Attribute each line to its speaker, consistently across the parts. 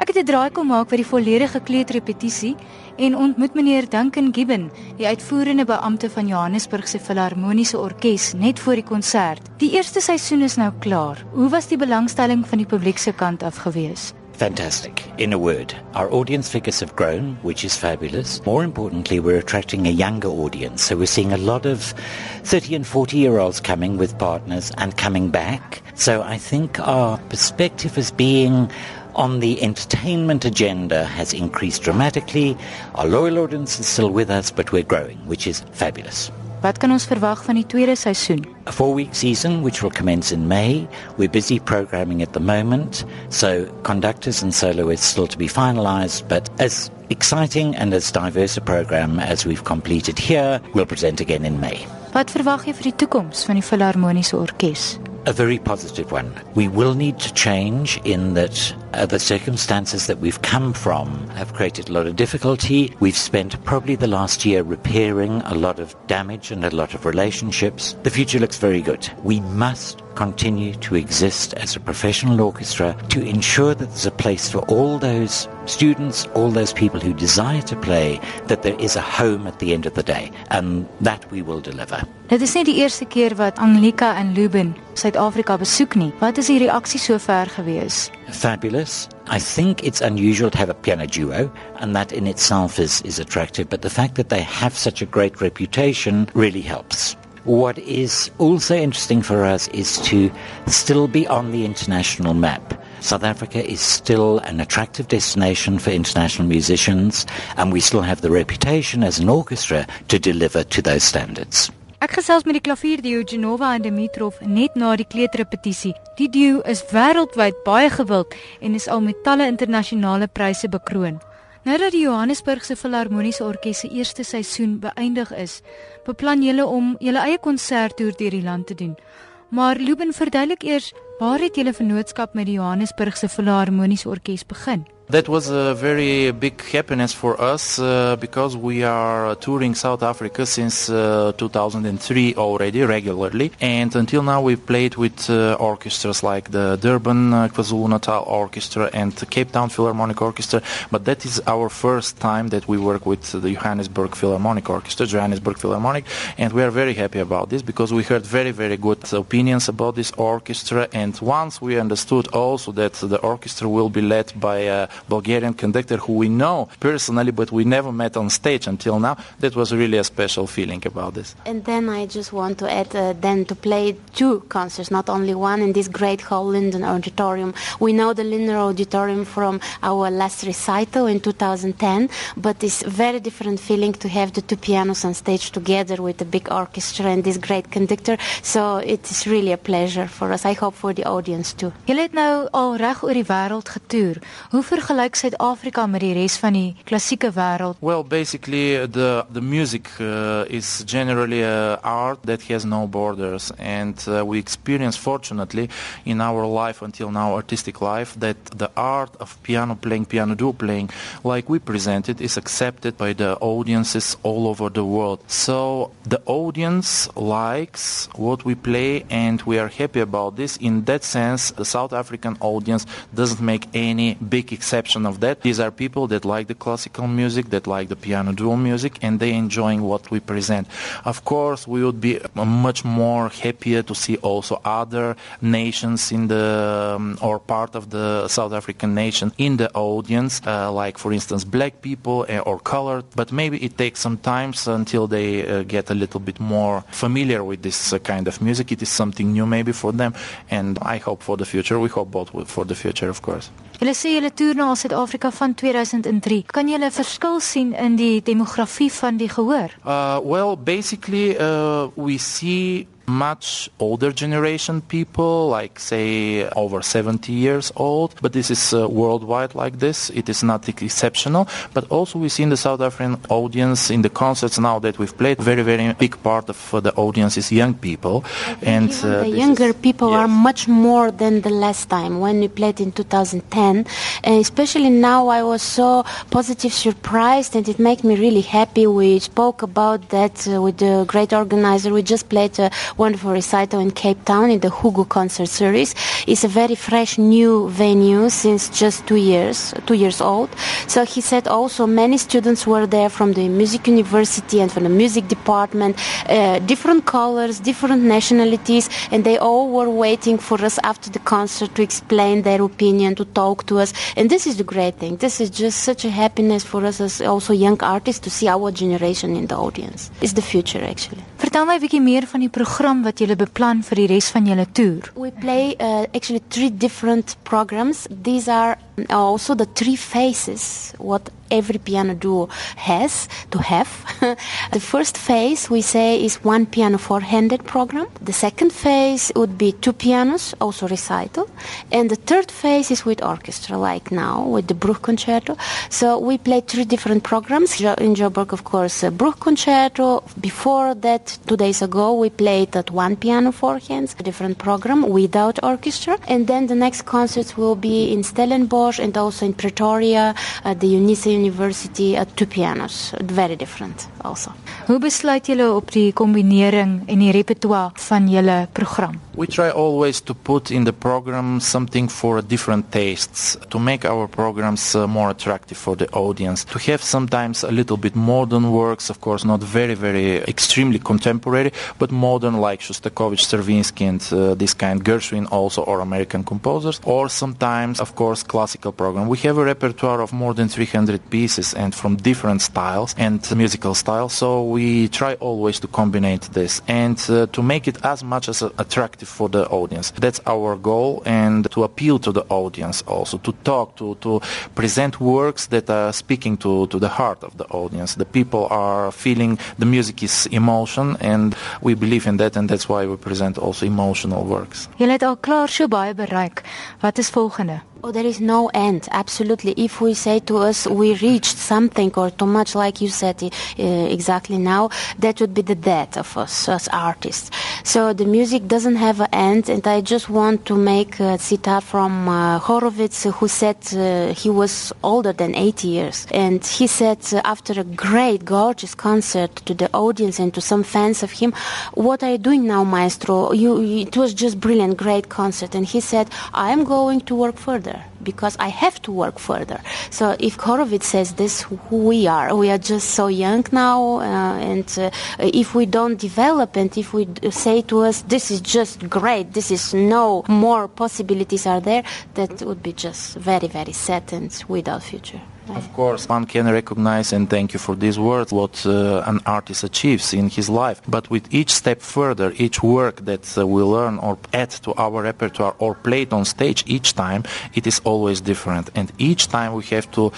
Speaker 1: Ek het 'n draai kom maak by die volledige kleuterrepetisie en ontmoet meneer Duncan Gibbon, die uitvoerende beampte van Johannesburg se Filharmoniese Orkees net voor die konsert. Die eerste seisoen is nou klaar. Hoe was die belangstelling van die publiek se kant af gewees?
Speaker 2: Fantastic. In a word, our audience figures have grown, which is fabulous. More importantly, we're attracting a younger audience. So we're seeing a lot of 30 and 40 year olds coming with partners and coming back. So I think our perspective as being on the entertainment agenda has increased dramatically. Our loyal audience is still with us, but we're growing, which is fabulous.
Speaker 1: Wat kan ons verwag van die tweede seisoen?
Speaker 2: A four week season, which will commence in May. We're busy programming at the moment, so conductors and soloists still to be finalized, but as exciting and as diverse a program as we've completed here, we'll present again in May.
Speaker 1: Wat verwag jy vir die toekoms van die Filharmoniese Orkees?
Speaker 2: A very positive one. We will need to change in that uh, the circumstances that we've come from have created a lot of difficulty. We've spent probably the last year repairing a lot of damage and a lot of relationships. The future looks very good. We must continue to exist as a professional orchestra to ensure that there's a place for all those students, all those people who desire to play, that there is a home at the end of the day. And that we will deliver.
Speaker 1: Dit is nie die eerste keer wat Aglika en Liuben Suid-Afrika besoek nie. Wat is die reaksie sover gewees?
Speaker 2: Fabulous. I think it's unusual to have a piano duo, and that in itself is, is attractive, but the fact that they have such a great reputation really helps. What is also interesting for us is to still be on the international map. South Africa is still an attractive destination for international musicians, and we still have the reputation as an orchestra to deliver to those standards.
Speaker 1: Ek gesels met die klavierduo Genova en Dimitrov net na die kleuterrepetisie. Die duo is wêreldwyd baie gewild en is al met talle internasionale pryse bekroon. Nou dat die Johannesburgse Filharmoniese Orkees se eerste seisoen beëindig is, beplan julle om julle eie konserttoer deur die land te doen. Maar Luben verduidelik eers, waar het julle vennootskap met die Johannesburgse Filharmoniese Orkees begin?
Speaker 3: That was a very big happiness for us uh, because we are touring South Africa since uh, 2003 already regularly, and until now we've played with uh, orchestras like the Durban uh, KwaZulu-Natal Orchestra and Cape Town Philharmonic Orchestra. But that is our first time that we work with the Johannesburg Philharmonic Orchestra, Johannesburg Philharmonic, and we are very happy about this because we heard very very good opinions about this orchestra, and once we understood also that the orchestra will be led by a Bulgarian conductor who we know personally, but we never met on stage until now. That was really a special feeling about this.
Speaker 4: And then I just want to add uh, then to play two concerts, not only one, in this great hall, Linder Auditorium. We know the Linder Auditorium from our last recital in 2010, but it's very different feeling to have the two pianos on stage together with the big orchestra and this great conductor. So it is really a pleasure for us. I hope for the audience too.
Speaker 1: Julle het nou al reg oor die wêreld getoer. Hoe vergelyk Suid-Afrika met die res van die klassieke wêreld?
Speaker 3: Well, basically, the the music uh, is generally a art that has no borders, and uh, we experience, fortunately, in our life until now, artistic life, that the art of piano playing, piano duo playing, like we presented, is accepted by the audiences all over the world. So the audience likes what we play, and we are happy about this. In that sense, the South African audience doesn't make any big exception of that. These are people that like the classical music, that like the piano duo music, and they enjoying what we present. Of course, we would be much more happier to see also other nations in the um, or part of the South African nation in the audience, uh, like for instance black people uh, or colored. But maybe it takes some time until they uh, get a little bit more familiar with this uh, kind of music. It is something new maybe for them, and I hope for the future. We hope both for the future, of course.
Speaker 1: Julle sê julle toer na Suid-Afrika van 2003. Kan jy 'n verskil sien in die demografie van die gehoor?
Speaker 3: Uh, well, basically, uh, we see much older generation people, like say over 70 years old. But this is uh, worldwide like this. It is not exceptional. But also we see in the South African audience in the concerts now that we've played, very very big part of uh, the audience is young people,
Speaker 4: and uh, the younger is, people yes. are much more than the last time when we played in 2010. And especially now, I was so positive surprised, and it made me really happy. We spoke about that uh, with the great organizer. We just played uh, wonderful recital in Cape Town in the Hugo concert series. It's a very fresh new venue since just two years, two years old. So he said also many students were there from the music university and from the music department, uh, different colors, different nationalities, and they all were waiting for us after the concert to explain their opinion, to talk to us. And this is the great thing. This is just such a happiness for us as also young artists to see our generation in the audience. It's the future actually.
Speaker 1: Vertel my 'n bietjie meer van die program wat julle beplan vir die res van julle toer.
Speaker 4: We play uh, actually three different programs. These are also the three phases what every piano duo has to have. the first phase we say is one piano four-handed program. The second phase would be two pianos, also recital, and the third phase is with orchestra, like now with the Bruch concerto. So we play three different programs in Joburg, of course, uh, Bruch concerto. Before that, two days ago, we played at one piano four hands, a different program without orchestra, and then the next concerts will be in Stellenbosch and also in Pretoria at the UNISA University at two pianos. Very different also.
Speaker 1: Hoe besluit julle op die kombinering en die repertoire van julle program?
Speaker 3: We try always to put in the program something for different tastes to make our programs uh, more attractive for the audience. To have sometimes a little bit modern works, of course, not very, very extremely contemporary, but modern like Shostakovich, Stravinsky, and uh, this kind, Gershwin also, or American composers, or sometimes, of course, classical program. We have a repertoire of more than 300 pieces and from different styles and musical styles, so we try always to combine this and uh, to make it as much as attractive for the audience. That's our goal and to appeal to the audience also, to talk, to, to present works that are speaking to, to the heart of the audience. The people are feeling the music is emotion and we believe in that and that's why we present also emotional works.
Speaker 1: Julle het al klaar so baie bereik. Wat is volgende?
Speaker 4: Oh, there is no end. Absolutely. If we say to us we reached something or too much, like you said uh, exactly now, that would be the death of us as artists. So the music doesn't have an end, and I just want to make a citat from uh, Horowitz, who said uh, he was older than 80 years, and he said uh, after a great, gorgeous concert to the audience and to some fans of him, "What are you doing now, maestro? You, it was just brilliant, great concert." And he said, "I am going to work further." Further because I have to work further. So if Horowitz says this, who we are, we are just so young now, uh, and uh, if we don't develop and if we say to us, this is just great, this is no more possibilities are there, that would be just very, very sad and without future.
Speaker 3: Of course, one can recognize and thank you for these words what uh, an artist achieves in his life. But with each step further, each work that uh, we learn or add to our repertoire or play it on stage, each time it is always different. And each time we have to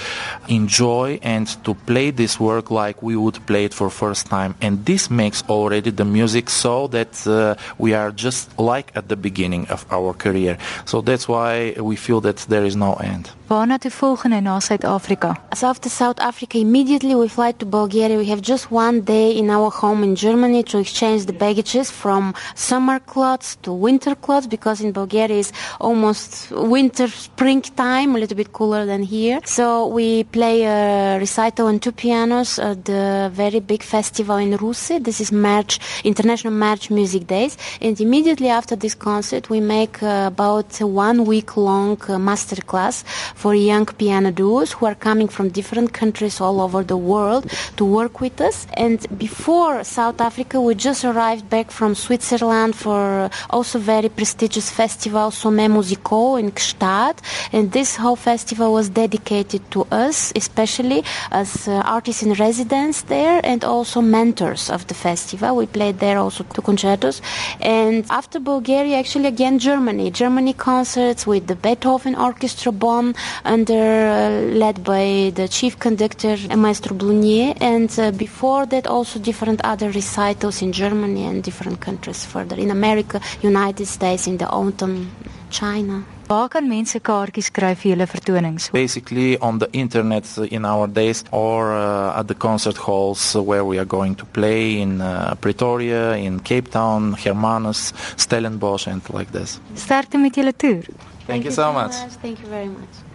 Speaker 3: enjoy and to play this work like we would play it for first time. And this makes already the music so that uh, we are just like at the beginning of our career. So that's why we feel that there is no end.
Speaker 1: Waarna toe volgende na Suid-Afrika?
Speaker 4: So after South Africa, immediately we fly to Bulgaria. We have just one day in our home in Germany to exchange the baggages from summer clothes to winter clothes because in Bulgaria is almost winter, springtime, a little bit cooler than here. So we play a recital on two pianos at the very big festival in Ruse. This is March, International March Music Days. And immediately after this concert, we make uh, about one week long uh, master class for young piano duos who are coming from different countries all over the world to work with us. And before South Africa, we just arrived back from Switzerland for also very prestigious festival Sommet Musical in Gstaad. And this whole festival was dedicated to us, especially as uh, artists in residence there and also mentors of the festival. We played there also two concertos. And after Bulgaria, actually again Germany. Germany concerts with the Beethoven Orchestra Bonn under uh, led by the chief conductor Maestro Blunier, and uh, before that also different other recitals in Germany and different countries further in America, United States, in the autumn, China.
Speaker 1: Waar kan mense kaartjies kry vir julle vertonings?
Speaker 3: Basically on the internet in our days or uh, at the concert halls where we are going to play in uh, Pretoria, in Cape Town, Hermanus, Stellenbosch and like this.
Speaker 1: Sterkte met julle toer.
Speaker 3: Thank, Thank you so, so much.
Speaker 4: much. Thank you very much.